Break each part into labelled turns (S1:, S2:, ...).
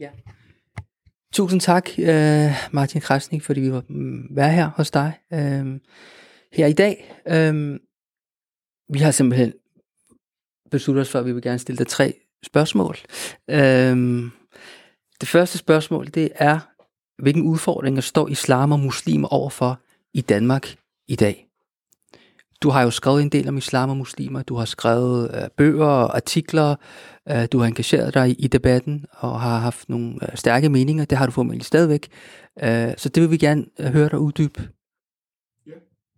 S1: Ja. Tusind tak, øh, Martin Krasnik, fordi vi var mm, være her hos dig øh, her i dag. Øh, vi har simpelthen besluttet os for, at vi vil gerne stille dig tre spørgsmål. Øh, det første spørgsmål, det er, hvilken udfordringer står islam og muslimer overfor i Danmark i dag? Du har jo skrevet en del om islam og muslimer, du har skrevet øh, bøger og artikler, øh, du har engageret dig i, i debatten og har haft nogle øh, stærke meninger, det har du formentlig stadigvæk. Øh, så det vil vi gerne øh, høre dig uddybe.
S2: Ja.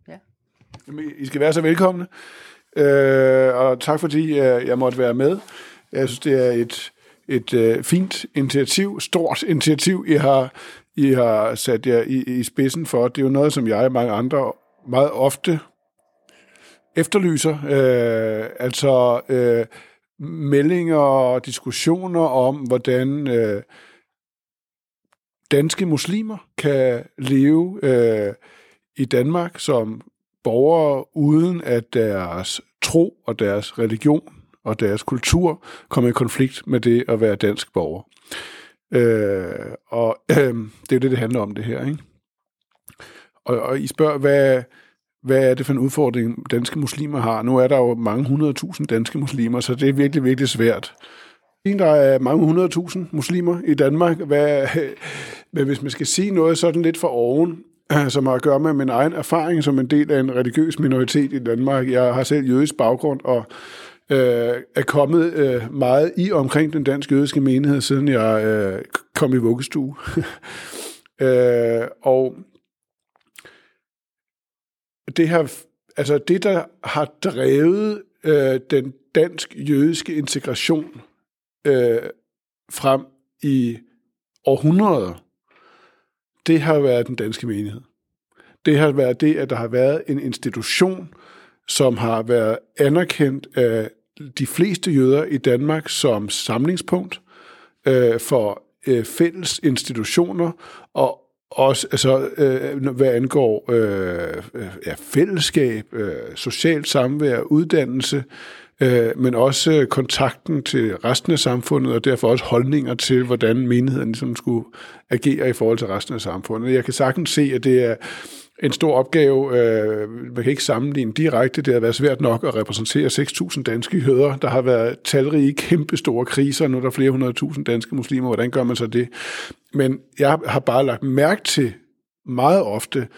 S2: ja. Jamen, I skal være så velkomne, øh, og tak fordi øh, jeg måtte være med. Jeg synes, det er et, et øh, fint initiativ, stort initiativ, I har, I har sat jer i, i spidsen for. Det er jo noget, som jeg og mange andre meget ofte efterlyser. Øh, altså øh, meldinger og diskussioner om, hvordan øh, danske muslimer kan leve øh, i Danmark som borgere, uden at deres tro og deres religion og deres kultur kommer i konflikt med det at være dansk borger. Øh, og øh, det er det, det handler om det her. Ikke? Og, og I spørger, hvad, hvad er det for en udfordring, danske muslimer har? Nu er der jo mange hundredtusind danske muslimer, så det er virkelig, virkelig svært. Der er mange hundredtusind muslimer i Danmark. Hvad, men hvis man skal sige noget sådan lidt for oven, som har at gøre med min egen erfaring som en del af en religiøs minoritet i Danmark. Jeg har selv jødisk baggrund og øh, er kommet øh, meget i omkring den danske jødiske menighed, siden jeg øh, kom i vuggestue. øh, og det her, altså det, der har drevet øh, den dansk-jødiske integration øh, frem i århundreder, det har været den danske menighed. Det har været det, at der har været en institution, som har været anerkendt af de fleste jøder i Danmark som samlingspunkt øh, for øh, fælles institutioner, og også altså, øh, hvad angår øh, øh, ja, fællesskab, øh, socialt samvær, uddannelse, øh, men også kontakten til resten af samfundet, og derfor også holdninger til, hvordan menigheden ligesom skulle agere i forhold til resten af samfundet. Jeg kan sagtens se, at det er en stor opgave. Øh, man kan ikke sammenligne direkte. Det har været svært nok at repræsentere 6.000 danske jøder. Der har været talrige, kæmpe store kriser. Nu er der flere hundrede tusind danske muslimer. Hvordan gør man så det? Men jeg har bare lagt mærke til meget ofte,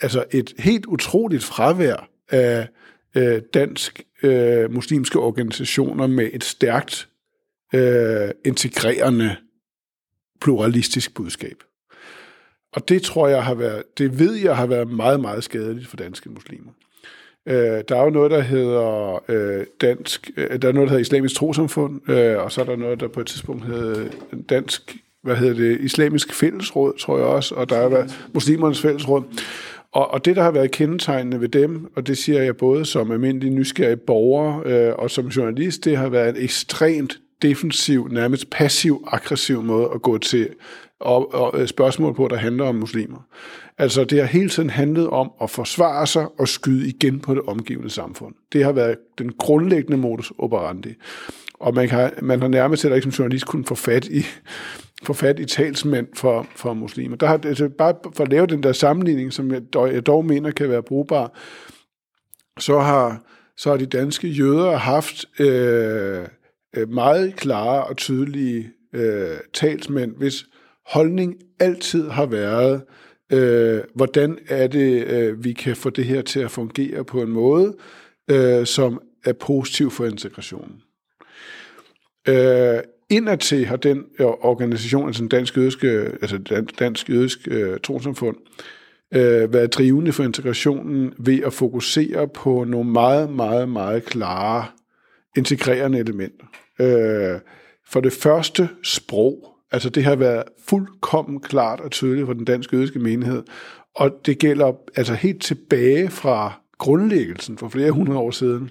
S2: altså et helt utroligt fravær af øh, dansk øh, muslimske organisationer med et stærkt øh, integrerende pluralistisk budskab. Og det tror jeg har været, det ved jeg har været meget, meget skadeligt for danske muslimer. Øh, der er jo noget, der hedder øh, dansk, øh, der er noget, der hedder islamisk trosamfund, øh, og så er der noget, der på et tidspunkt hedder dansk, hvad hedder det, islamisk fællesråd, tror jeg også, og der er været muslimernes fællesråd. Og, og det, der har været kendetegnende ved dem, og det siger jeg både som almindelig nysgerrig borger øh, og som journalist, det har været en ekstremt defensiv, nærmest passiv-aggressiv måde at gå til og, og øh, spørgsmål på, der handler om muslimer. Altså, det har hele tiden handlet om at forsvare sig og skyde igen på det omgivende samfund. Det har været den grundlæggende modus operandi. Og man, kan, man har nærmest heller ikke som journalist kunnet få fat i, få fat i talsmænd for, for muslimer. Der har, altså bare for at lave den der sammenligning, som jeg dog, jeg dog mener kan være brugbar, så har, så har de danske jøder haft øh, øh meget klare og tydelige øh, talsmænd, hvis holdning altid har været, øh, hvordan er det, øh, vi kan få det her til at fungere på en måde, øh, som er positiv for integrationen. Øh, indadtil har den organisation, altså den dansk jødiske, altså dansk jødisk øh, trosamfund, øh, været drivende for integrationen ved at fokusere på nogle meget, meget, meget klare integrerende elementer. Øh, for det første sprog. Altså det har været fuldkommen klart og tydeligt for den danske jødiske menighed, og det gælder altså helt tilbage fra grundlæggelsen for flere hundrede år siden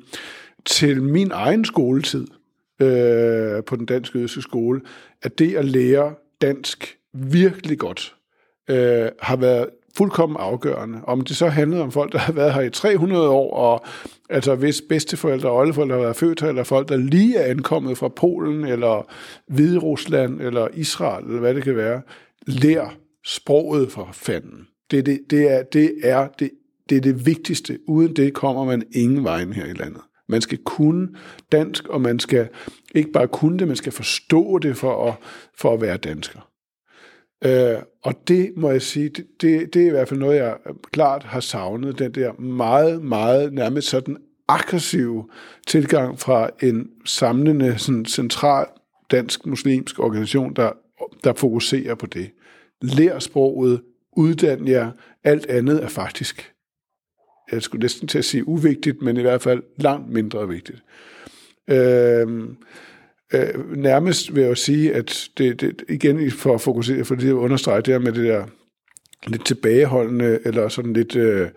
S2: til min egen skoletid øh, på den danske jødiske skole, at det at lære dansk virkelig godt øh, har været fuldkommen afgørende. Om det så handlede om folk, der har været her i 300 år, og altså hvis bedsteforældre og oldeforældre har været født her, eller folk, der lige er ankommet fra Polen, eller Hvide Rusland, eller Israel, eller hvad det kan være, lær sproget for fanden. Det, det, det, er, det, er, det, det er det vigtigste. Uden det kommer man ingen vejen her i landet. Man skal kunne dansk, og man skal ikke bare kunne det, man skal forstå det for at, for at være dansker. Øh, og det må jeg sige, det, det, det er i hvert fald noget, jeg klart har savnet, den der meget, meget nærmest sådan aggressiv tilgang fra en samlende, sådan central dansk muslimsk organisation, der, der fokuserer på det. Lær sproget, uddan jer, alt andet er faktisk, jeg skulle næsten til at sige uvigtigt, men i hvert fald langt mindre vigtigt. Øh, øh, nærmest vil jeg jo sige, at det, det igen for at fokusere, for det at understrege det her med det der lidt tilbageholdende, eller sådan lidt, øh,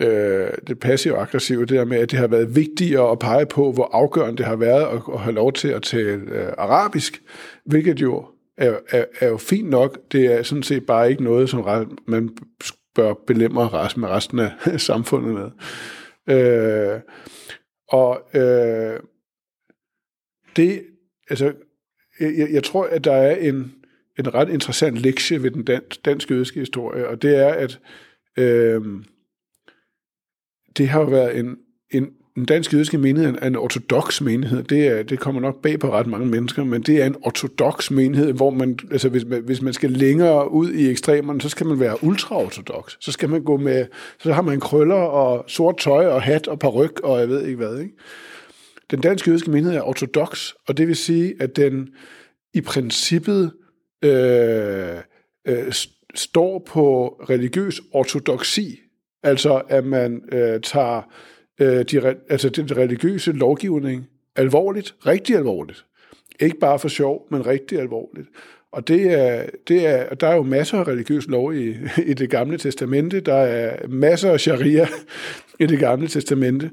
S2: øh, det passive aggressive, det der med, at det har været vigtigere at pege på, hvor afgørende det har været at, at have lov til at tale øh, arabisk, hvilket jo er, er, er jo fint nok. Det er sådan set bare ikke noget, som man bør belemre resten med resten af samfundet med. Øh, og øh, det, altså, jeg, jeg tror, at der er en, en ret interessant lektie ved den dansk, danske jødiske historie, og det er, at øh, det har jo været en, en, den danske jødiske menighed er en ortodox menighed. Det, er, det kommer nok bag på ret mange mennesker, men det er en ortodox menighed, hvor man, altså hvis, man, hvis man skal længere ud i ekstremerne, så skal man være ultraortodox. Så skal man gå med, så har man krøller og sort tøj og hat og peruk og jeg ved ikke hvad. Ikke? Den danske jødiske menighed er ortodox, og det vil sige, at den i princippet øh, øh, står på religiøs ortodoxi. Altså, at man øh, tager øh, de, altså den religiøse lovgivning alvorligt, rigtig alvorligt. Ikke bare for sjov, men rigtig alvorligt. Og det er, det er, der er jo masser af religiøs lov i, i det gamle testamente. Der er masser af sharia i det gamle testamente.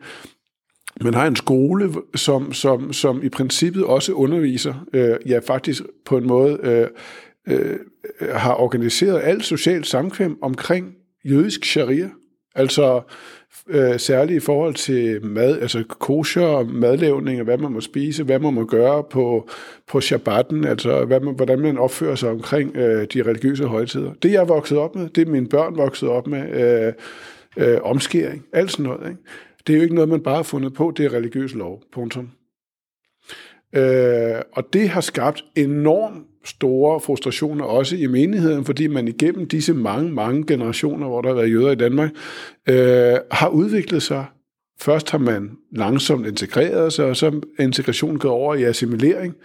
S2: Man har en skole, som, som, som i princippet også underviser, øh, ja faktisk på en måde øh, øh, har organiseret alt socialt samkvem omkring jødisk sharia. Altså øh, særligt i forhold til mad, altså kosher, madlavning, og hvad man må spise, hvad man må gøre på, på shabbatten, altså hvad man, hvordan man opfører sig omkring øh, de religiøse højtider. Det jeg er vokset op med, det er mine børn vokset op med, øh, øh, omskæring, alt sådan noget. Ikke? Det er jo ikke noget, man bare har fundet på, det er religiøs lov, punktum. Øh, og det har skabt enorm store frustrationer også i menigheden, fordi man igennem disse mange, mange generationer, hvor der har været jøder i Danmark, øh, har udviklet sig. Først har man langsomt integreret sig, og så er integrationen gået over i assimilering.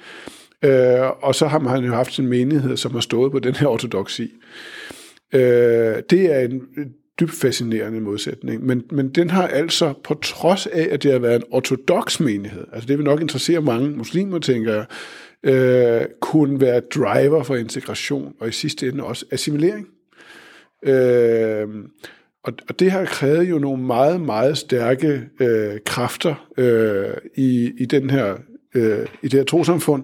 S2: Øh, og så har man jo haft en menighed, som har stået på den her ortodoksi. Øh, det er en dybt fascinerende modsætning. Men, men den har altså, på trods af, at det har været en ortodox menighed, altså det vil nok interessere mange muslimer, tænker jeg, øh, kunne være driver for integration, og i sidste ende også assimilering. Øh, og, og det har krævet jo nogle meget, meget stærke øh, kræfter øh, i, i, den her, øh, i det her trosamfund,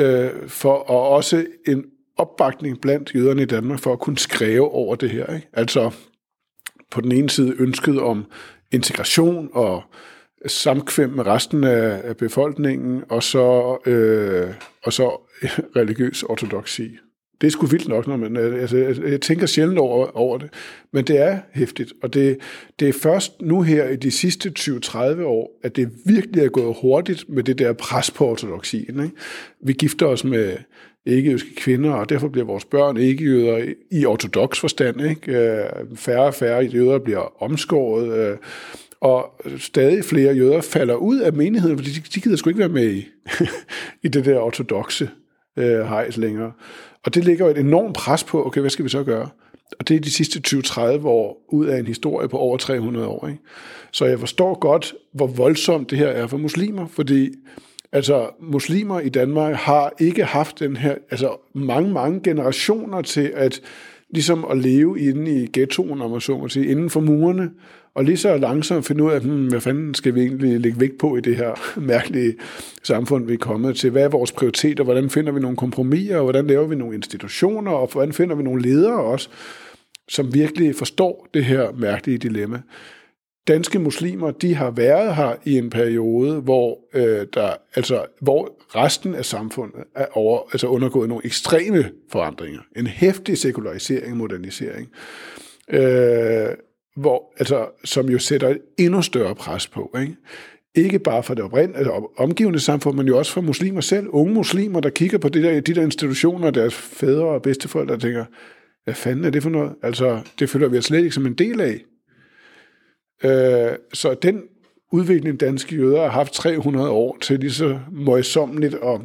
S2: øh, for og også en opbakning blandt jøderne i Danmark for at kunne skrive over det her. Ikke? Altså på den ene side ønsket om integration og samkvem med resten af befolkningen, og så, øh, og så religiøs ortodoksi. Det er sgu vildt nok, når man, øh, altså, jeg tænker sjældent over, over det, men det er hæftigt, og det, det er først nu her i de sidste 20-30 år, at det virkelig er gået hurtigt med det der pres på ortodoxien. Ikke? Vi gifter os med ikke-jødiske kvinder, og derfor bliver vores børn ikke-jøder i ortodox forstand. Ikke? Øh, færre og færre jøder bliver omskåret, øh, og stadig flere jøder falder ud af menigheden, fordi de, de gider sgu ikke være med i, i det der ortodoxe øh, hejs længere. Og det ligger jo et enormt pres på, okay, hvad skal vi så gøre? Og det er de sidste 20-30 år ud af en historie på over 300 år. Ikke? Så jeg forstår godt, hvor voldsomt det her er for muslimer, fordi altså, muslimer i Danmark har ikke haft den her, altså mange, mange generationer til at ligesom at leve inde i ghettoen, om man så må sige, inden for murene, og lige så langsomt finde ud af, hmm, hvad fanden skal vi egentlig lægge vægt på i det her mærkelige samfund, vi er kommet til? Hvad er vores prioriteter? Hvordan finder vi nogle kompromiser? Og hvordan laver vi nogle institutioner? Og hvordan finder vi nogle ledere også? som virkelig forstår det her mærkelige dilemma. Danske muslimer, de har været her i en periode, hvor, øh, der, altså, hvor resten af samfundet er over, altså undergået nogle ekstreme forandringer. En hæftig sekularisering og modernisering, øh, hvor, altså, som jo sætter et endnu større pres på. Ikke? Ikke bare for det oprindelige, altså omgivende samfund, men jo også for muslimer selv. Unge muslimer, der kigger på de der, de der institutioner, deres fædre og bedsteforældre, der tænker, hvad fanden er det for noget? Altså, det føler vi os slet ikke som en del af. Øh, så den udvikling, danske jøder har haft 300 år til lige så møjsommeligt at,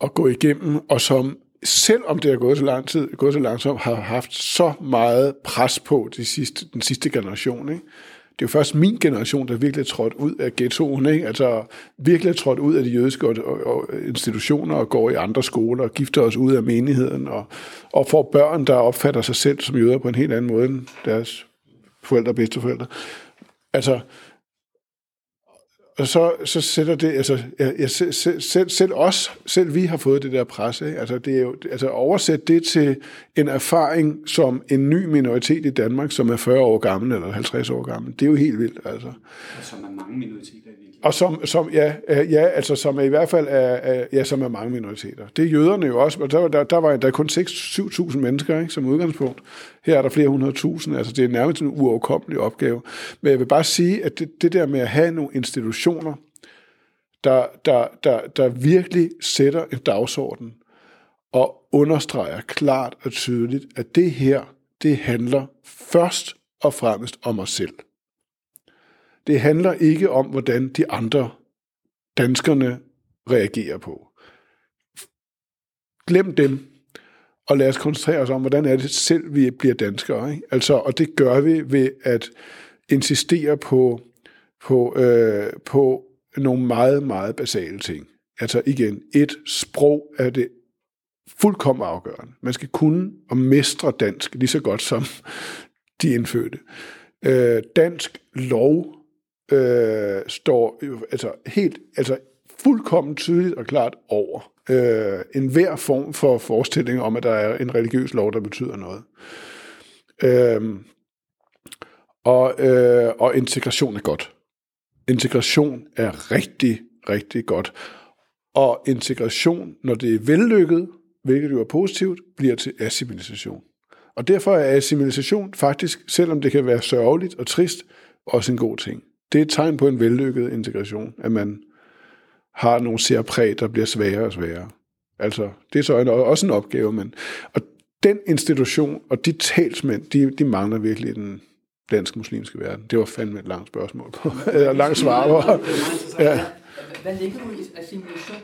S2: at gå igennem, og som selvom det har gået så lang tid, gået så langsomt, har haft så meget pres på de sidste, den sidste generation. Ikke? Det er jo først min generation, der virkelig er trådt ud af ghettoen, ikke? altså virkelig er trådt ud af de jødiske og institutioner og går i andre skoler og gifter os ud af menigheden og, og får børn, der opfatter sig selv som jøder på en helt anden måde end deres forældre og bedsteforældre. Altså, og så, så sætter det, altså, jeg, jeg, selv, selv, selv os, selv vi har fået det der pres, ikke? Altså, det er jo, altså oversæt det til en erfaring som en ny minoritet i Danmark, som er 40 år gammel eller 50 år gammel. Det er jo helt vildt, altså.
S3: Og som er mange minoriteter i
S2: og som, som ja, øh, ja, altså som er i hvert fald er, ja, som er mange minoriteter. Det er jøderne jo også, og der, der, der var der kun 6-7.000 mennesker ikke, som udgangspunkt. Her er der flere hundrede tusind, altså det er nærmest en uoverkommelig opgave. Men jeg vil bare sige, at det, det der med at have nogle institutioner, der, der, der, der virkelig sætter en dagsorden og understreger klart og tydeligt, at det her, det handler først og fremmest om os selv. Det handler ikke om, hvordan de andre danskerne reagerer på. Glem dem, og lad os koncentrere os om, hvordan er det selv, vi bliver danskere. Ikke? Altså, og det gør vi ved at insistere på, på, øh, på nogle meget, meget basale ting. Altså igen, et sprog er det fuldkommen afgørende. Man skal kunne og mestre dansk lige så godt som de indfødte. Øh, dansk lov øh, står altså helt, altså fuldkommen tydeligt og klart over øh, en hver form for forestilling om, at der er en religiøs lov, der betyder noget. Øh, og, øh, og integration er godt. Integration er rigtig, rigtig godt. Og integration, når det er vellykket, hvilket jo er positivt, bliver til assimilation. Og derfor er assimilation faktisk, selvom det kan være sørgeligt og trist, også en god ting det er et tegn på en vellykket integration, at man har nogle særpræg, der bliver sværere og sværere. Altså, det er så en, også en opgave, men og den institution og de talsmænd, de, de mangler virkelig i den danske muslimske verden. Det var fandme et langt spørgsmål på, eller langt svar på.
S1: Ja. Hvad ligger du i assimilation?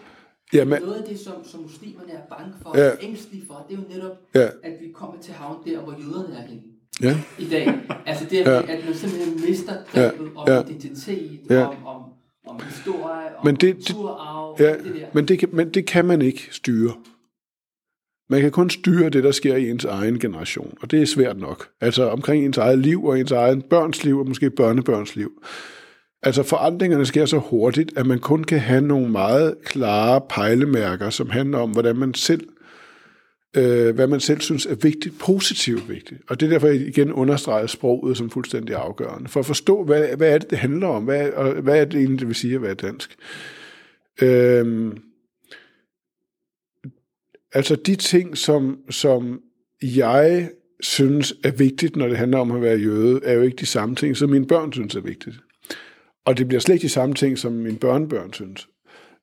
S2: Ja, men,
S1: Noget af det, som, som muslimerne er bange for, ja. ængstlige for, det er jo netop, ja. at vi kommer til havn der, hvor jøderne er henne
S2: ja.
S1: i dag. Altså det, at, ja. at man simpelthen mister grebet ja. om ja. identitet, ja. om, om, om historie, om
S2: men det,
S1: kulturarv,
S2: ja,
S1: det der.
S2: Men det, kan, men det kan man ikke styre. Man kan kun styre det, der sker i ens egen generation, og det er svært nok. Altså omkring ens eget liv og ens egen børns liv og måske børnebørns liv. Altså forandringerne sker så hurtigt, at man kun kan have nogle meget klare pejlemærker, som handler om, hvordan man selv øh, hvad man selv synes er vigtigt, positivt vigtigt. Og det er derfor, jeg igen understreger sproget som fuldstændig afgørende. For at forstå, hvad, hvad er det, det handler om? Hvad, og hvad er det egentlig, det vil sige at være dansk? Øh, altså de ting, som, som jeg synes er vigtigt, når det handler om at være jøde, er jo ikke de samme ting, som mine børn synes er vigtigt. Og det bliver slet ikke de samme ting, som mine børnebørn synes.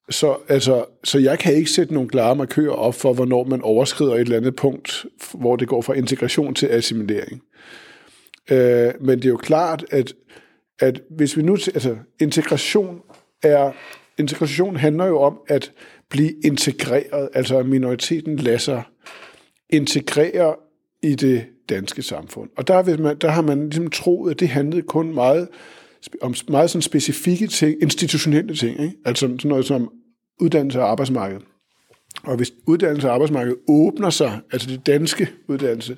S2: Så, altså, så jeg kan ikke sætte nogle klare markører op for, hvornår man overskrider et eller andet punkt, hvor det går fra integration til assimilering. Øh, men det er jo klart, at, at hvis vi nu... Altså, integration er... Integration handler jo om at blive integreret, altså at minoriteten lader sig integrere i det danske samfund. Og der, hvis man, der har man ligesom troet, at det handlede kun meget om meget sådan specifikke ting, institutionelle ting, ikke? altså sådan noget som uddannelse og arbejdsmarked. Og hvis uddannelse og arbejdsmarked åbner sig, altså det danske uddannelse,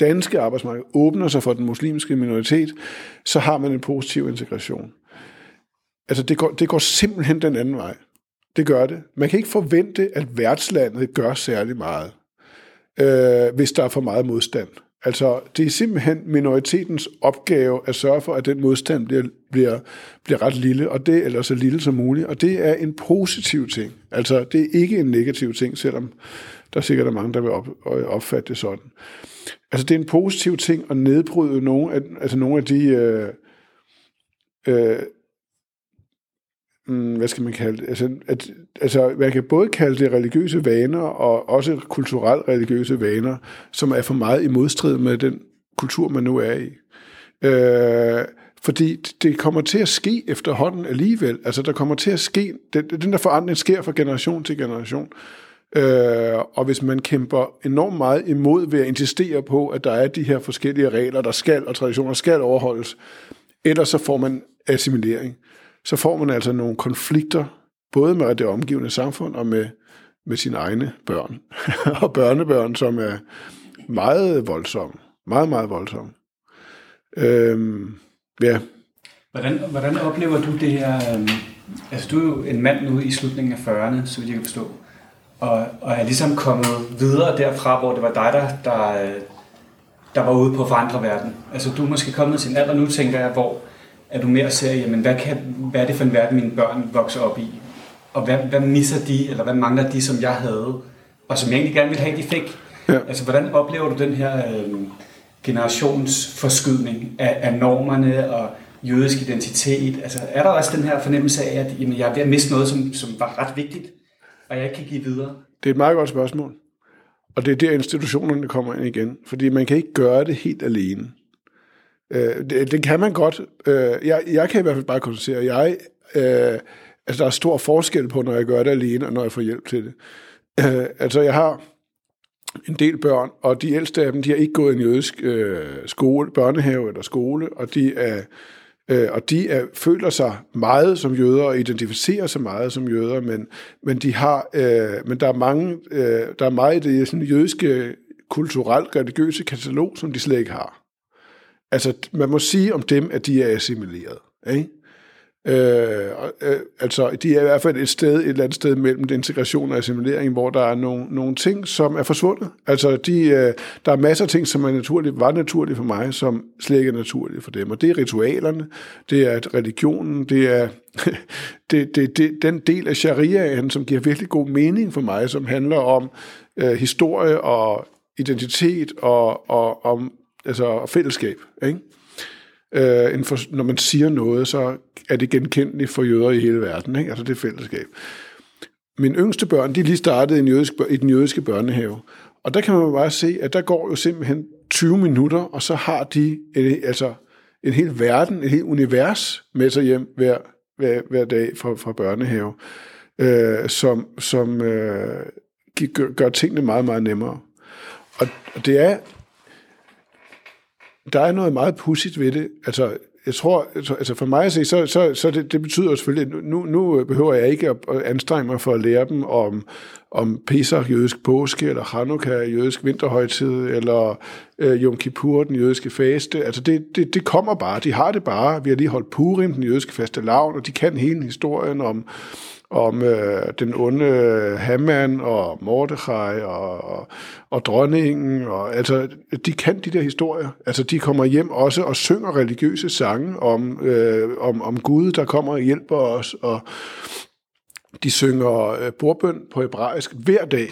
S2: danske arbejdsmarked åbner sig for den muslimske minoritet, så har man en positiv integration. Altså det går, det går simpelthen den anden vej. Det gør det. Man kan ikke forvente, at værtslandet gør særlig meget, øh, hvis der er for meget modstand. Altså, det er simpelthen minoritetens opgave at sørge for, at den modstand bliver, bliver, bliver ret lille, og det eller så lille som muligt. Og det er en positiv ting. Altså, det er ikke en negativ ting, selvom der er sikkert er mange, der vil op, øh, opfatte det sådan. Altså, det er en positiv ting at nedbryde nogle af, altså nogle af de... Øh, øh, mm, hvad skal man kalde det? Altså, at, altså, man kan både kalde det religiøse vaner, og også kulturelt religiøse vaner, som er for meget i modstrid med den kultur, man nu er i. Øh, fordi det kommer til at ske efterhånden alligevel. Altså, der kommer til at ske, den, den der forandring sker fra generation til generation. Øh, og hvis man kæmper enormt meget imod ved at insistere på, at der er de her forskellige regler, der skal og traditioner skal overholdes, ellers så får man assimilering så får man altså nogle konflikter, både med det omgivende samfund og med, med sine egne børn og børnebørn, som er meget voldsomme. Meget, meget voldsomme. Øhm, ja.
S3: Hvordan, hvordan oplever du det her? Øhm, altså, du er jo en mand nu i slutningen af 40'erne, så vidt jeg kan forstå, og, og er ligesom kommet videre derfra, hvor det var dig, der, der, øh, der var ude på at forandre verden. Altså, du er måske kommet til en alder nu, tænker jeg, hvor er du mere ser, jamen, hvad, kan, hvad er det for en verden, mine børn vokser op i? Og hvad, hvad misser de, eller hvad mangler de, som jeg havde? Og som jeg egentlig gerne ville have, de fik. Ja. Altså, hvordan oplever du den her øh, generationsforskydning af, af normerne og jødisk identitet? Altså, er der også den her fornemmelse af, at jamen, jeg er ved at miste noget, som, som var ret vigtigt, og jeg ikke kan give videre?
S2: Det er et meget godt spørgsmål. Og det er der institutionerne kommer ind igen. Fordi man kan ikke gøre det helt alene. Øh, det, det kan man godt. Øh, jeg, jeg kan i hvert fald bare konstatere, at jeg, øh, altså, der er stor forskel på, når jeg gør det alene, og når jeg får hjælp til det. Øh, altså, jeg har en del børn, og de ældste af dem, de har ikke gået i en jødisk øh, skole, børnehave eller skole, og de er Øh, og de er, føler sig meget som jøder og identificerer sig meget som jøder, men, men, de har, øh, men der er mange, øh, der er meget i det sådan, jødiske kulturelt religiøse katalog, som de slet ikke har. Altså, man må sige om dem, at de er assimileret. Ikke? Øh, øh, altså, de er i hvert fald et sted, et eller andet sted mellem integration og assimilering, hvor der er nogle, nogle ting, som er forsvundet. Altså, de, øh, der er masser af ting, som er naturligt, var naturligt for mig, som slet ikke er naturligt for dem. Og det er ritualerne, det er religionen, det er det, det, det, den del af shariaen, som giver virkelig god mening for mig, som handler om øh, historie og identitet og, og om altså fællesskab. Ikke? Øh, for, når man siger noget, så er det genkendeligt for jøder i hele verden. Ikke? Altså det er fællesskab. Mine yngste børn, de er lige startet i, en jødisk, i den jødiske børnehave. Og der kan man bare se, at der går jo simpelthen 20 minutter, og så har de en, altså en hel verden, et helt univers med sig hjem hver, hver, hver dag fra, fra børnehave, øh, som, som øh, gør, gør tingene meget, meget nemmere. Og det er der er noget meget pudsigt ved det. Altså, jeg tror, altså, altså for mig at se, så, så, så det, det betyder selvfølgelig, at nu, nu behøver jeg ikke at anstrenge mig for at lære dem om, om Pesach, jødisk påske, eller Hanukkah, jødisk vinterhøjtid, eller øh, Yom Kippur, den jødiske faste. Altså det, det, det kommer bare, de har det bare. Vi har lige holdt Purim, den jødiske faste lavn, og de kan hele historien om, om øh, den onde øh, Haman og Mordechai og, og, og dronningen. Og, altså, de kan de der historier. Altså, de kommer hjem også og synger religiøse sange om, øh, om, om Gud, der kommer og hjælper os. Og de synger øh, bordbøn på hebraisk hver dag.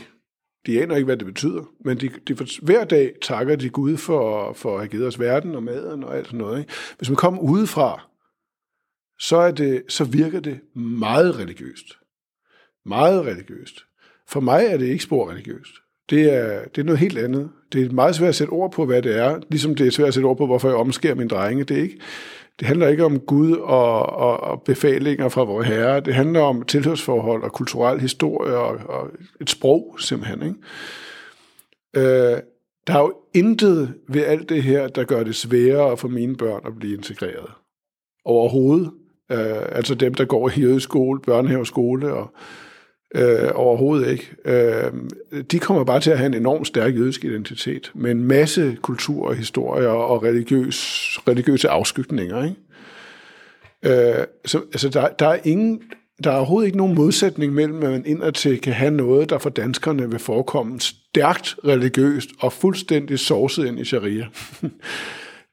S2: De aner ikke, hvad det betyder, men de, de, hver dag takker de Gud for, for at have givet os verden og maden og alt sådan noget. Ikke? Hvis man kommer udefra, så, er det, så virker det meget religiøst. Meget religiøst. For mig er det ikke spor religiøst. Det er, det er noget helt andet. Det er meget svært at sætte ord på, hvad det er, ligesom det er svært at sætte ord på, hvorfor jeg omskærer min drenge. Det, er ikke, det handler ikke om Gud og, og, og befalinger fra vores herre. Det handler om tilhørsforhold og kulturel historie og, og et sprog, simpelthen. Ikke? Øh, der er jo intet ved alt det her, der gør det sværere for mine børn at blive integreret. Overhovedet. Øh, altså dem, der går i jødisk skole, børnehave skole og øh, overhovedet ikke. Øh, de kommer bare til at have en enormt stærk jødisk identitet, med en masse kultur og historie og religiøs, religiøse afskygninger. Ikke? Øh, så, altså der, der er ingen der er overhovedet ikke nogen modsætning mellem, at man indadtil kan have noget, der for danskerne vil forekomme stærkt religiøst og fuldstændig sovset ind i sharia.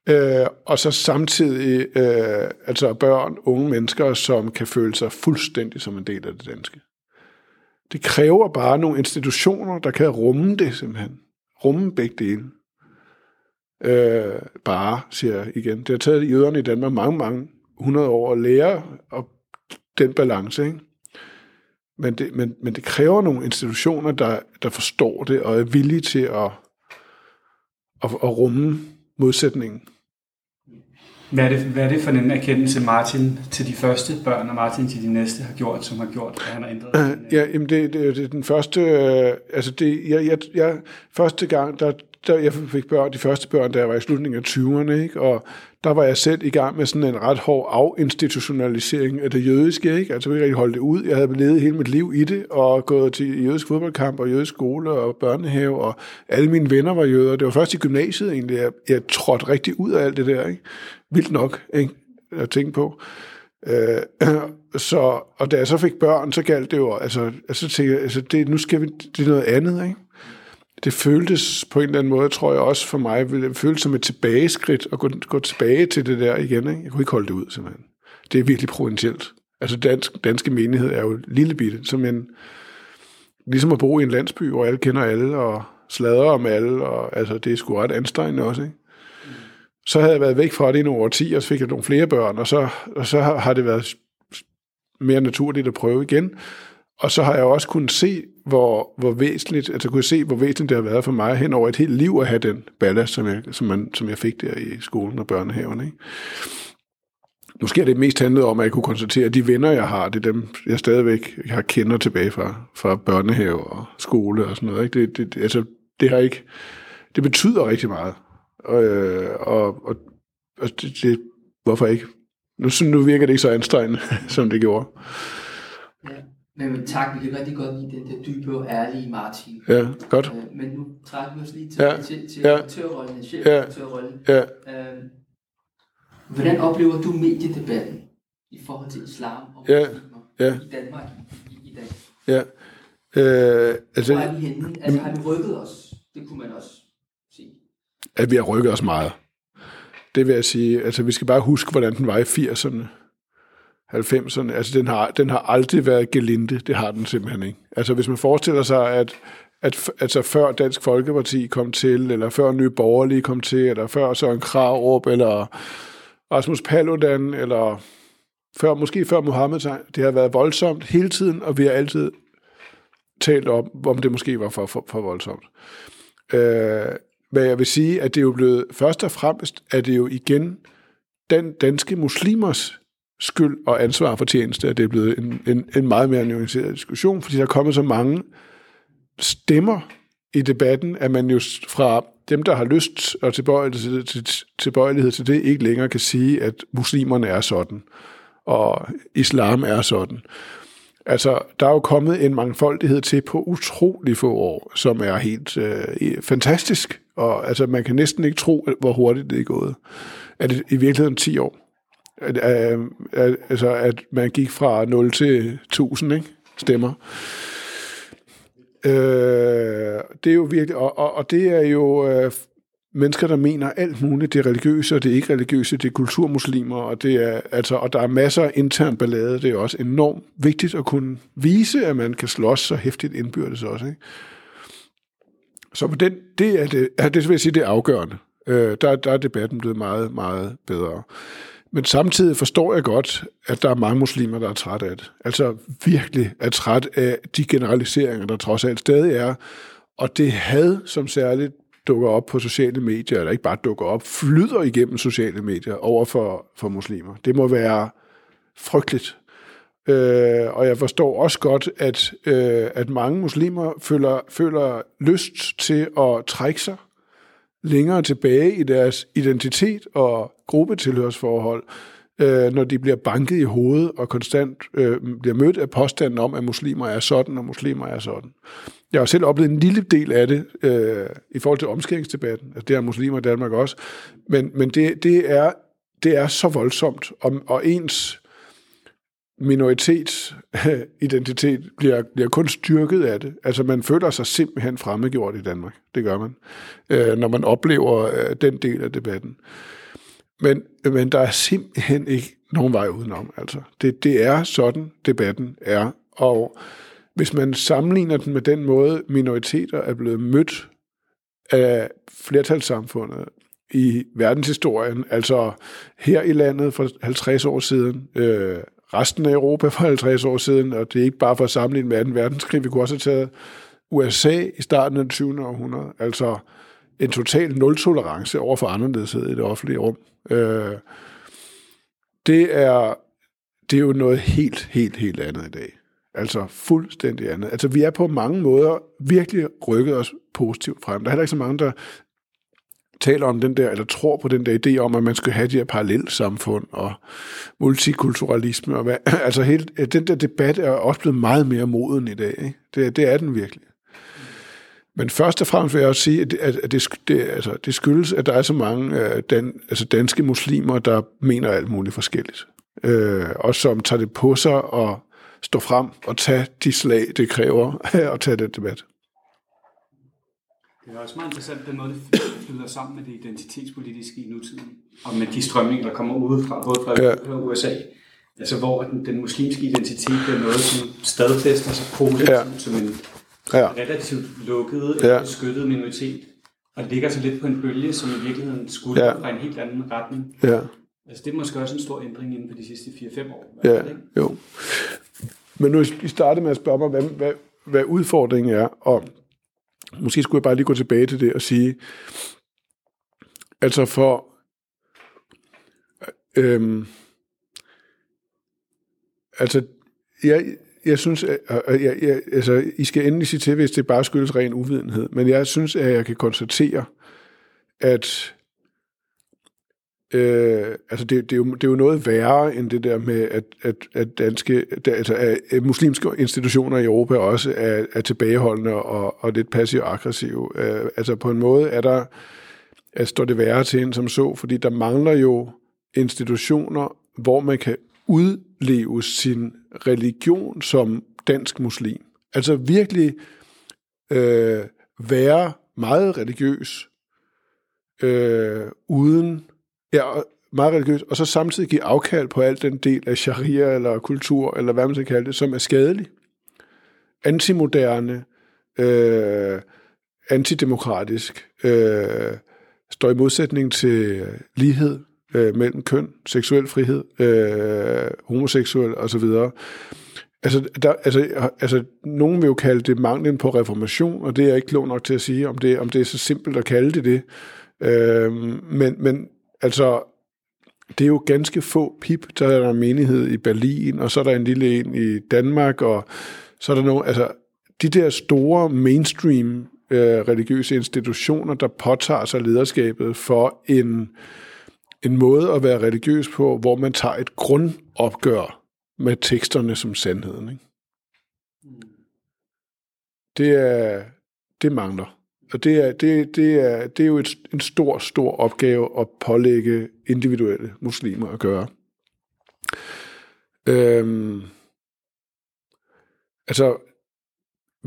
S2: øh, og så samtidig øh, altså børn, unge mennesker, som kan føle sig fuldstændig som en del af det danske. Det kræver bare nogle institutioner, der kan rumme det simpelthen. Rumme begge dele. Øh, bare, siger jeg igen. Det har taget jøderne i Danmark mange, mange hundrede år at lære og den balance. Ikke? Men, det, men, men det kræver nogle institutioner, der, der forstår det og er villige til at, at, at rumme modsætningen.
S3: Hvad er, det, hvad er det for en erkendelse, Martin til de første børn, og Martin til de næste har gjort, som har gjort, at han har ændret?
S2: Øh, ja, jamen det, det, det er den første, øh, altså det, jeg, jeg, jeg, første gang, der, der jeg fik børn, de første børn, da jeg var i slutningen af 20'erne, ikke? og der var jeg selv i gang med sådan en ret hård afinstitutionalisering af det jødiske, ikke? Altså, jeg rigtig holde det ud. Jeg havde levet hele mit liv i det, og gået til jødisk fodboldkamp, og jødisk skole, og børnehave, og alle mine venner var jøder. Det var først i gymnasiet egentlig, jeg, jeg trådte rigtig ud af alt det der, ikke? Vildt nok, ikke? At tænke på. Øh, så, og da jeg så fik børn, så galt det jo, altså, altså, tænkte jeg, altså det, nu skal vi, det er noget andet, ikke? Det føltes på en eller anden måde, tror jeg også for mig, det føltes som et tilbageskridt at gå, gå tilbage til det der igen. Ikke? Jeg kunne ikke holde det ud, simpelthen. Det er virkelig provincielt. Altså dansk, danske menighed er jo lille bitte, som en, ligesom at bo i en landsby, hvor alle kender alle, og slader om alle, og altså, det er sgu ret anstrengende også, ikke? Så havde jeg været væk fra det i nogle årtier, og så fik jeg nogle flere børn, og så, og så har det været mere naturligt at prøve igen. Og så har jeg også kunnet se, hvor, hvor væsentligt, altså kunne se, hvor væsentligt det har været for mig hen over et helt liv at have den ballast, som jeg, som, man, som jeg fik der i skolen og børnehaven. Ikke? Måske er det mest handlet om, at jeg kunne konstatere, at de venner, jeg har, det er dem, jeg stadigvæk har kender tilbage fra, fra børnehave og skole og sådan noget. Ikke? Det, det, altså, det har ikke, det betyder rigtig meget. Og, øh, og, og, og det, det, hvorfor ikke? Nu, nu virker det ikke så anstrengende, som det gjorde.
S1: Ja. Men, men tak, vi kan rigtig godt lide den der dybe og ærlige Martin.
S2: Ja, godt.
S1: Øh, men nu trækker vi os lige til,
S2: Ja.
S1: til, til
S2: Ja.
S1: redaktørrollen,
S2: Ja.
S1: chefredaktørrollen.
S2: Ja,
S1: Øh, hvordan oplever du mediedebatten i forhold til islam og
S2: Ja. Ja.
S1: i Danmark i, i dag?
S2: ja. Øh, altså,
S1: Hvor er vi henne? Altså har vi rykket os? Det kunne man også sige.
S2: at vi har rykket os meget. Det vil jeg sige. Altså, vi skal bare huske, hvordan den var i 80'erne, 90'erne. Altså, den har, den har aldrig været gelinde. Det har den simpelthen ikke. Altså, hvis man forestiller sig, at, at altså, før Dansk Folkeparti kom til, eller før Nye Borgerlige kom til, eller før Søren Krarup, eller Rasmus Paludan, eller før, måske før Mohammed, det har været voldsomt hele tiden, og vi har altid talt om, om det måske var for, for, for voldsomt. Øh, men jeg vil sige, at det er jo blevet, først og fremmest, at det jo igen den danske muslimers skyld og ansvar for tjeneste, at det er blevet en, en, en meget mere nuanceret diskussion, fordi der er kommet så mange stemmer i debatten, at man jo fra dem, der har lyst og tilbøjelighed til, til, tilbøjelighed til det, ikke længere kan sige, at muslimerne er sådan, og islam er sådan. Altså, der er jo kommet en mangfoldighed til på utrolig få år, som er helt øh, fantastisk. Og altså, man kan næsten ikke tro, hvor hurtigt det er gået. Er det i virkeligheden 10 år? At, øh, at, altså, at man gik fra 0 til 1000 ikke? stemmer. Øh, det er jo virkelig, og, og, og det er jo øh, mennesker, der mener alt muligt. Det er religiøse, og det er ikke religiøse, det er kulturmuslimer, og, det er, altså, og der er masser af intern ballade. Det er også enormt vigtigt at kunne vise, at man kan slås så hæftigt indbyrdes også. Ikke? Så på den, det er det, det vil jeg sige, det er afgørende. Øh, der, der er debatten blevet meget, meget bedre. Men samtidig forstår jeg godt, at der er mange muslimer, der er træt af det. Altså virkelig er træt af de generaliseringer, der trods alt stadig er. Og det had, som særligt dukker op på sociale medier, eller ikke bare dukker op, flyder igennem sociale medier over for, for muslimer. Det må være frygteligt. Øh, og jeg forstår også godt, at, øh, at mange muslimer føler, føler lyst til at trække sig længere tilbage i deres identitet og gruppetilhørsforhold, øh, når de bliver banket i hovedet og konstant øh, bliver mødt af påstanden om, at muslimer er sådan, og muslimer er sådan. Jeg har selv oplevet en lille del af det øh, i forhold til omskæringsdebatten. Altså, det er muslimer i Danmark også. Men, men det, det, er, det er så voldsomt, og, og ens minoritetsidentitet bliver, bliver kun styrket af det. Altså man føler sig simpelthen fremmedgjort i Danmark. Det gør man, øh, når man oplever øh, den del af debatten. Men, men der er simpelthen ikke nogen vej udenom. Altså. Det, det er sådan, debatten er. Og hvis man sammenligner den med den måde, minoriteter er blevet mødt af flertalssamfundet i verdenshistorien, altså her i landet for 50 år siden, øh, resten af Europa for 50 år siden, og det er ikke bare for at sammenligne med 2. verdenskrig, vi kunne også have taget USA i starten af den 20. århundrede, altså en total nul-tolerance over for anderledeshed i det offentlige rum. Øh, det er, det er jo noget helt, helt, helt andet i dag. Altså fuldstændig andet. Altså vi er på mange måder virkelig rykket os positivt frem. Der er heller ikke så mange, der taler om den der, eller tror på den der idé om, at man skal have de her parallelsamfund og multikulturalisme. Og hvad, altså hele, øh, den der debat er også blevet meget mere moden i dag. Ikke? Det, det er den virkelig. Men først og fremmest vil jeg også sige, at, det, at det, det, altså, det skyldes, at der er så mange uh, dan, altså danske muslimer, der mener alt muligt forskelligt. Uh, og som tager det på sig og står frem og tager de slag, det kræver at tage den debat.
S3: Det er også meget interessant, den måde, det flyder sammen med det identitetspolitiske i nutiden, og med de strømninger, der kommer udefra, både fra ja. og USA. Altså hvor den, den muslimske identitet er noget, som stadfæster sig positivt ja. som en ja. relativt lukket, ja. beskyttet minoritet, og ligger så lidt på en bølge, som i virkeligheden skulle ja. fra en helt anden retning.
S2: Ja.
S3: Altså det er måske også en stor ændring inden for de sidste 4-5 år.
S2: Ja, ikke? jo. Men nu I startede med at spørge mig, hvad, hvad, hvad udfordringen er, og måske skulle jeg bare lige gå tilbage til det og sige, altså for, øhm, altså, jeg, jeg synes, at, jeg, jeg, altså, I skal endelig sige til, hvis det bare skyldes ren uvidenhed, men jeg synes, at jeg kan konstatere, at Øh, altså det, det, er jo, det er jo noget værre end det der med, at, at, at danske, altså at muslimske institutioner i Europa også er, er tilbageholdende og, og lidt passiv-aggressive. Øh, altså på en måde er der, at står det værre til en som så, fordi der mangler jo institutioner, hvor man kan udleve sin religion som dansk muslim. Altså virkelig øh, være meget religiøs, øh, uden Ja, meget religiøs, og så samtidig give afkald på alt den del af sharia eller kultur, eller hvad man skal kalde det, som er skadelig. Antimoderne, øh, antidemokratisk, øh, står i modsætning til øh, lighed øh, mellem køn, seksuel frihed, øh, homoseksuel osv. Altså, der, altså, altså, nogen vil jo kalde det manglen på reformation, og det er jeg ikke klog nok til at sige, om det, om det er så simpelt at kalde det det. Øh, men, men Altså, det er jo ganske få pip, der er der en menighed i Berlin, og så er der en lille en i Danmark, og så er der nogle, altså, de der store mainstream øh, religiøse institutioner, der påtager sig lederskabet for en, en måde at være religiøs på, hvor man tager et grundopgør med teksterne som sandheden. Ikke? Det, er, det mangler. Og det er, det, det er, det er jo et, en stor, stor opgave at pålægge individuelle muslimer at gøre. Øhm, altså,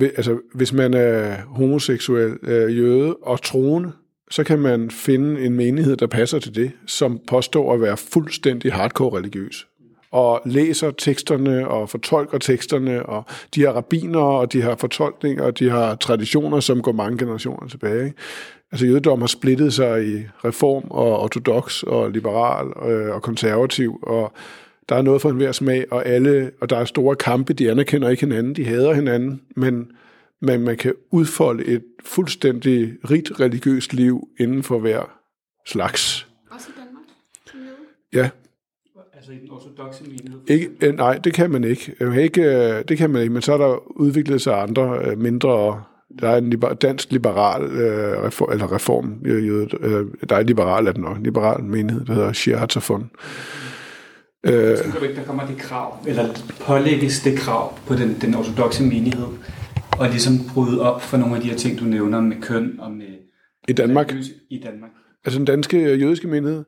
S2: altså, hvis man er homoseksuel øh, jøde og troende, så kan man finde en menighed, der passer til det, som påstår at være fuldstændig hardcore religiøs og læser teksterne og fortolker teksterne, og de har rabiner, og de har fortolkninger, og de har traditioner, som går mange generationer tilbage. Ikke? Altså jødedom har splittet sig i reform og ortodox og liberal øh, og konservativ, og der er noget for enhver smag, og alle, og der er store kampe, de anerkender ikke hinanden, de hader hinanden, men, men man kan udfolde et fuldstændig rigt religiøst liv inden for hver slags.
S4: Også i Danmark?
S2: Ja,
S3: Altså i den ortodoxe menighed?
S2: Ikke, øh, nej, det kan man ikke. ikke. Øh, det kan man ikke, men så er der udviklet sig andre øh, mindre... Der er en liber, dansk liberal øh, reform, eller reform, øh, der er en liberal af den også, liberal menighed, der hedder Shiatafon.
S3: Øh, du ikke, der kommer det krav, eller pålægges det krav på den, den ortodoxe menighed, og ligesom bryde op for nogle af de her ting, du nævner med køn og med...
S2: I Danmark?
S3: I Danmark.
S2: Altså den danske jødiske menighed?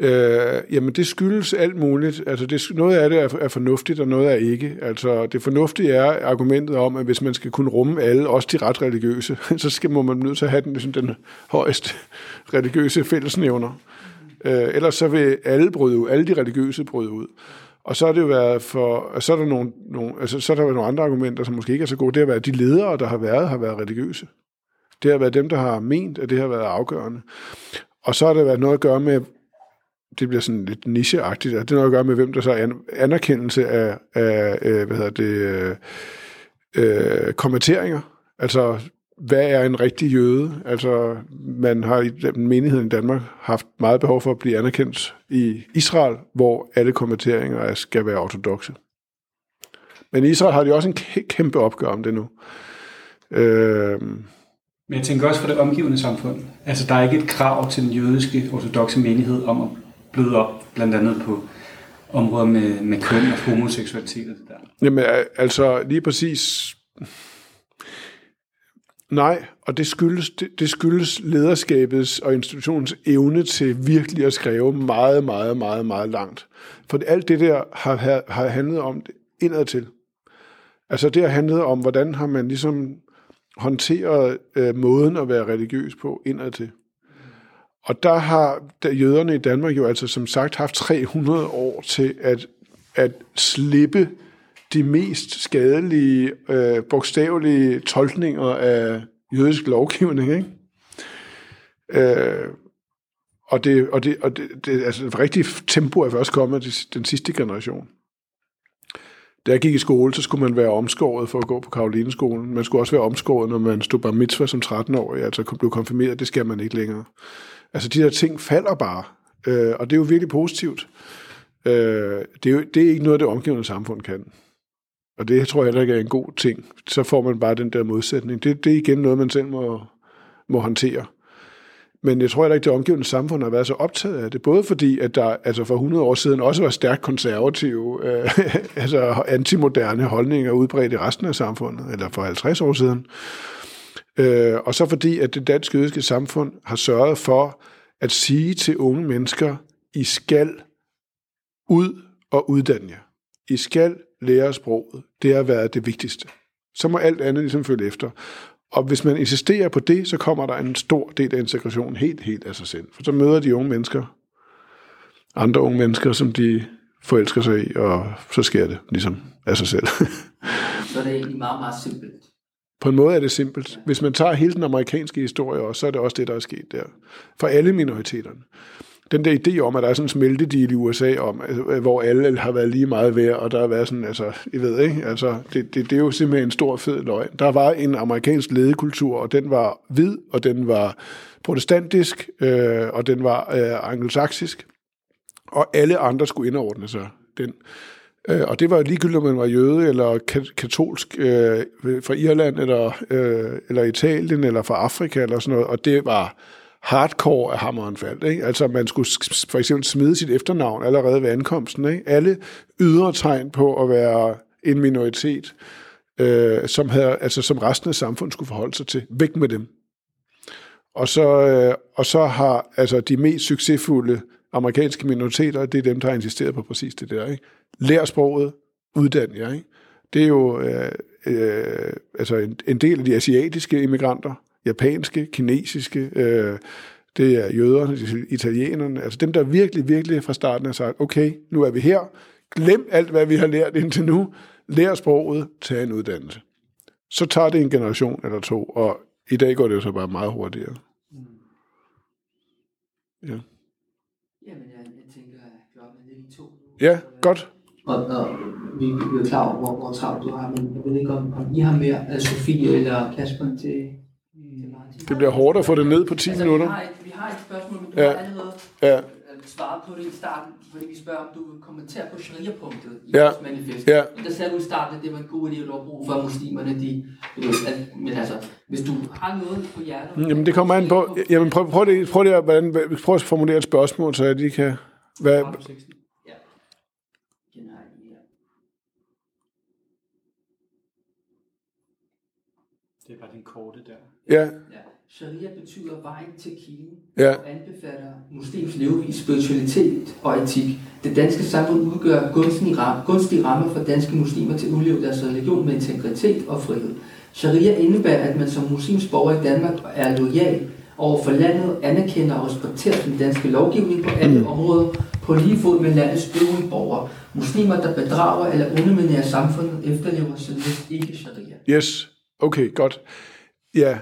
S2: Øh, jamen, det skyldes alt muligt. Altså, det, noget af det er, er fornuftigt, og noget er ikke. Altså, det fornuftige er argumentet om, at hvis man skal kunne rumme alle, også de ret religiøse, så skal, må man nødt til at have den, ligesom den højeste religiøse fællesnævner. Øh, ellers så vil alle bryde ud, alle de religiøse bryde ud. Og så er det jo været for, så er der nogle, nogle, altså, så er der nogle andre argumenter, som måske ikke er så gode. Det har været, de ledere, der har været, har været religiøse. Det har været dem, der har ment, at det har været afgørende. Og så har det været noget at gøre med, det bliver sådan lidt nicheagtigt, det har noget at gøre med, hvem der så er anerkendelse af, af øh, hvad hedder det, øh, øh kommenteringer. Altså, hvad er en rigtig jøde? Altså, man har i menigheden i Danmark haft meget behov for at blive anerkendt i Israel, hvor alle kommenteringer skal være ortodoxe. Men i Israel har de også en kæmpe opgør om det nu. Øh,
S3: men jeg tænker også for det omgivende samfund. Altså, der er ikke et krav til den jødiske ortodoxe menighed om at bløde op, blandt andet på områder med, med køn og homoseksualitet og det der.
S2: Jamen, altså, lige præcis... Nej, og det skyldes, det, det skyldes lederskabets og institutionens evne til virkelig at skrive meget, meget, meget, meget langt. For alt det der har, har handlet om det indadtil. Altså det har handlet om, hvordan har man ligesom håndteret øh, måden at være religiøs på indadtil. Og der har der jøderne i Danmark jo altså som sagt haft 300 år til at, at slippe de mest skadelige, øh, bogstavelige tolkninger af jødisk lovgivning. Ikke? Øh, og det, og det, og det, det altså, et rigtigt tempo er først kommet den sidste generation. Da jeg gik i skole, så skulle man være omskåret for at gå på Karolineskolen. Man skulle også være omskåret, når man stod bare mitzvah som 13-årig, altså blev konfirmeret. Det skal man ikke længere. Altså de der ting falder bare, øh, og det er jo virkelig positivt. Øh, det, er jo, det er ikke noget, det omgivende samfund kan. Og det tror jeg heller ikke er en god ting. Så får man bare den der modsætning. Det, det er igen noget, man selv må, må håndtere. Men jeg tror heller ikke, det omgivende samfund har været så optaget af det. Både fordi, at der altså for 100 år siden også var stærkt konservative, øh, altså antimoderne holdninger udbredt i resten af samfundet, eller for 50 år siden. Øh, og så fordi, at det danske jødiske samfund har sørget for at sige til unge mennesker, I skal ud og uddanne jer. I skal lære sproget. Det har været det vigtigste. Så må alt andet ligesom følge efter. Og hvis man insisterer på det, så kommer der en stor del af integrationen helt, helt af sig selv. For så møder de unge mennesker, andre unge mennesker, som de forelsker sig i, og så sker det ligesom af sig selv.
S1: så er det egentlig meget, meget simpelt.
S2: På en måde er det simpelt. Hvis man tager hele den amerikanske historie også, så er det også det, der er sket der. For alle minoriteterne den der idé om, at der er sådan en smeltedeal i USA, om, altså, hvor alle har været lige meget værd, og der har været sådan, altså, I ved ikke, altså, det, det, det er jo simpelthen en stor fed løgn. Der var en amerikansk ledekultur, og den var hvid, og den var protestantisk, øh, og den var øh, angelsaksisk, og alle andre skulle indordne sig den. Øh, og det var ligegyldigt, om man var jøde eller katolsk øh, fra Irland, eller, øh, eller Italien, eller fra Afrika, eller sådan noget, og det var hardcore af hammeren faldt. Ikke? Altså man skulle for eksempel smide sit efternavn allerede ved ankomsten. Ikke? Alle ydre tegn på at være en minoritet, øh, som, havde, altså, som resten af samfundet skulle forholde sig til. Væk med dem. Og så, øh, og så har altså, de mest succesfulde amerikanske minoriteter, det er dem, der har insisteret på præcis det der. Ikke? Lær sproget, uddan jer. Ikke? Det er jo øh, øh, altså en, en del af de asiatiske immigranter, japanske, kinesiske, øh, det er jøderne, italienerne, altså dem, der virkelig, virkelig fra starten har sagt, okay, nu er vi her, glem alt, hvad vi har lært indtil nu, lær sproget, tag en uddannelse. Så tager det en generation eller to, og i dag går det jo så bare meget hurtigere.
S1: Ja. Jamen, jeg, jeg tænker, at klokken er lidt i to.
S2: Ja, godt.
S1: Og, og vi, er klar over, hvor, hvor travlt du har, men jeg ved ikke, om, om I har mere af Sofie eller Kasper til,
S2: det bliver hårdt at få det ned på 10
S1: altså,
S2: minutter.
S1: Vi har, et, vi har et spørgsmål, men du ja. har allerede ja. Øh, svaret på det i starten, fordi vi spørger, om du vil kommentere på sharia-punktet i ja. vores manifest. Ja. Der sagde du i starten, at det var en god idé at lovbruge for muslimerne. De, at, men altså, hvis du har noget på hjertet...
S2: Jamen, det kommer an på... Jamen, prøv, prøv, det, prøv, det, hvordan, prøv at formulere et spørgsmål, så jeg lige kan... Hvad, ja.
S3: Det er bare den korte der.
S2: Ja.
S1: Sharia betyder vejen til kilden
S2: Ja.
S1: og anbefaler muslims levevis, spiritualitet og etik. Det danske samfund udgør gunstige, ram, gunstige rammer for danske muslimer til at udleve deres religion med integritet og frihed. Sharia indebærer, at man som muslims borger i Danmark er lojal over for landet, anerkender og respekterer den danske lovgivning på alle mm. områder på lige fod med landets øvrige borgere. Muslimer, der bedrager eller underminerer samfundet, efterlever således ikke sharia.
S2: Yes, okay, godt. Ja,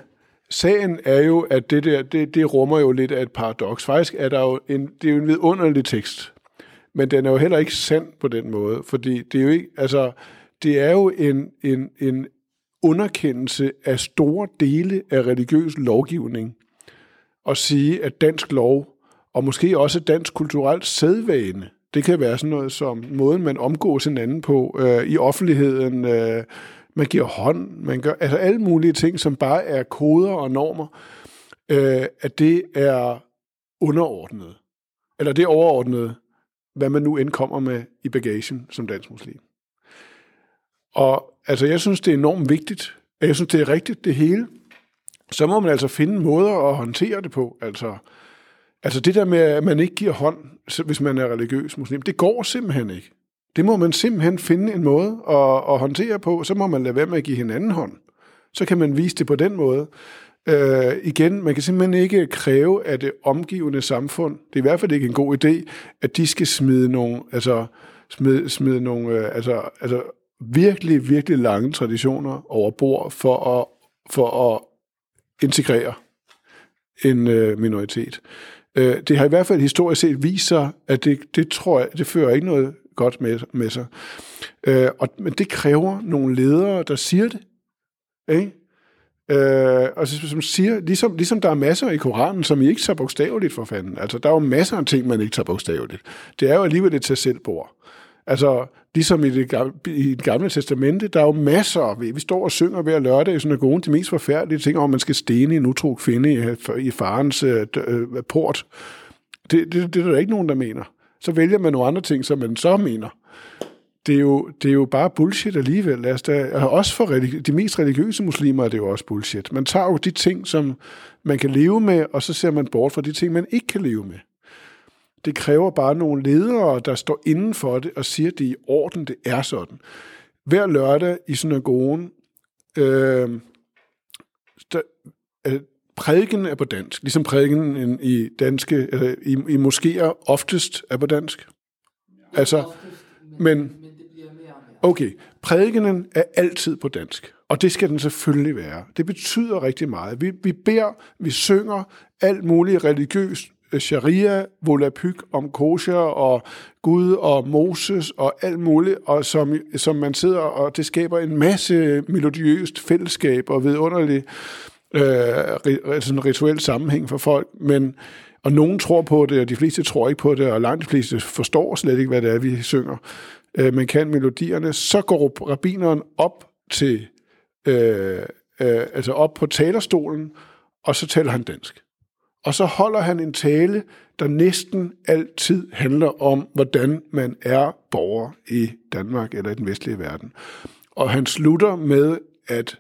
S2: sagen er jo, at det der, det, det rummer jo lidt af et paradoks. Faktisk er der jo en, det er jo en vidunderlig tekst, men den er jo heller ikke sand på den måde, fordi det er jo ikke, altså, det er jo en, en, en underkendelse af store dele af religiøs lovgivning, at sige, at dansk lov, og måske også dansk kulturelt sædvane, det kan være sådan noget som måden, man omgås hinanden på øh, i offentligheden, øh, man giver hånd, man gør, altså alle mulige ting, som bare er koder og normer, øh, at det er underordnet. Eller det er overordnet, hvad man nu indkommer med i bagagen som dansk muslim. Og altså, jeg synes, det er enormt vigtigt. Jeg synes, det er rigtigt, det hele. Så må man altså finde måder at håndtere det på. Altså, altså det der med, at man ikke giver hånd, hvis man er religiøs muslim, det går simpelthen ikke. Det må man simpelthen finde en måde at, at håndtere på. Så må man lade være med at give hinanden hånd. Så kan man vise det på den måde. Øh, igen, man kan simpelthen ikke kræve af det omgivende samfund, det er i hvert fald ikke en god idé, at de skal smide nogle, altså, smide, smide nogle, øh, altså, altså virkelig, virkelig lange traditioner over bord for at, for at integrere en øh, minoritet. Øh, det har i hvert fald historisk set vist sig, at det, det tror jeg, det fører ikke noget godt med, med sig. Øh, og, men det kræver nogle ledere, der siger det. Ikke? Øh, og så, som siger, ligesom, ligesom der er masser i Koranen, som I ikke tager bogstaveligt for fanden. Altså, der er jo masser af ting, man ikke tager bogstaveligt. Det er jo alligevel et tag selv bord. Altså, ligesom i det, gamle, i det gamle testamente, der er jo masser. Vi, vi står og synger hver lørdag i synagogen de mest forfærdelige ting, om man skal stene en utro kvinde i, i farens øh, øh, port. Det, det, det er der ikke nogen, der mener. Så vælger man nogle andre ting, som man så mener. Det er jo, det er jo bare bullshit alligevel. Lad os da, og også for religi- de mest religiøse muslimer er det jo også bullshit. Man tager jo de ting, som man kan leve med, og så ser man bort fra de ting, man ikke kan leve med. Det kræver bare nogle ledere, der står inden for det og siger, at det er i orden, det er sådan. Hver lørdag i synagogen, øh, der, øh, prædiken er på dansk, ligesom prædiken i danske, eller i, i moskéer oftest er på dansk. Altså, men, okay, prædikenen er altid på dansk, og det skal den selvfølgelig være. Det betyder rigtig meget. Vi, vi beder, vi synger alt muligt religiøst, øh, sharia, volapyk om kosher og Gud og Moses og alt muligt, og som, som man sidder, og det skaber en masse melodiøst fællesskab og vidunderlig Øh, øh, sådan rituel sammenhæng for folk, men og nogen tror på det, og de fleste tror ikke på det, og langt de fleste forstår slet ikke, hvad det er, vi synger. Øh, men kan melodierne, så går rabineren op til, øh, øh, altså op på talerstolen, og så taler han dansk. Og så holder han en tale, der næsten altid handler om, hvordan man er borger i Danmark eller i den vestlige verden. Og han slutter med at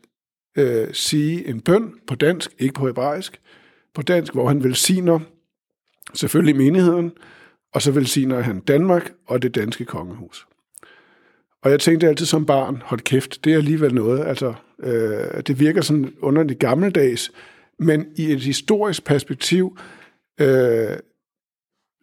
S2: øh, sige en bøn på dansk, ikke på hebraisk, på dansk, hvor han velsigner selvfølgelig menigheden, og så velsigner han Danmark og det danske kongehus. Og jeg tænkte altid som barn, hold kæft, det er alligevel noget, altså, øh, det virker sådan underligt gammeldags, men i et historisk perspektiv øh,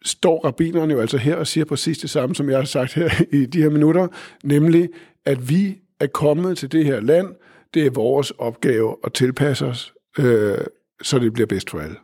S2: står rabinerne jo altså her og siger præcis det samme, som jeg har sagt her i de her minutter, nemlig, at vi er kommet til det her land, det er vores opgave at tilpasse os, øh, så det bliver bedst for alle.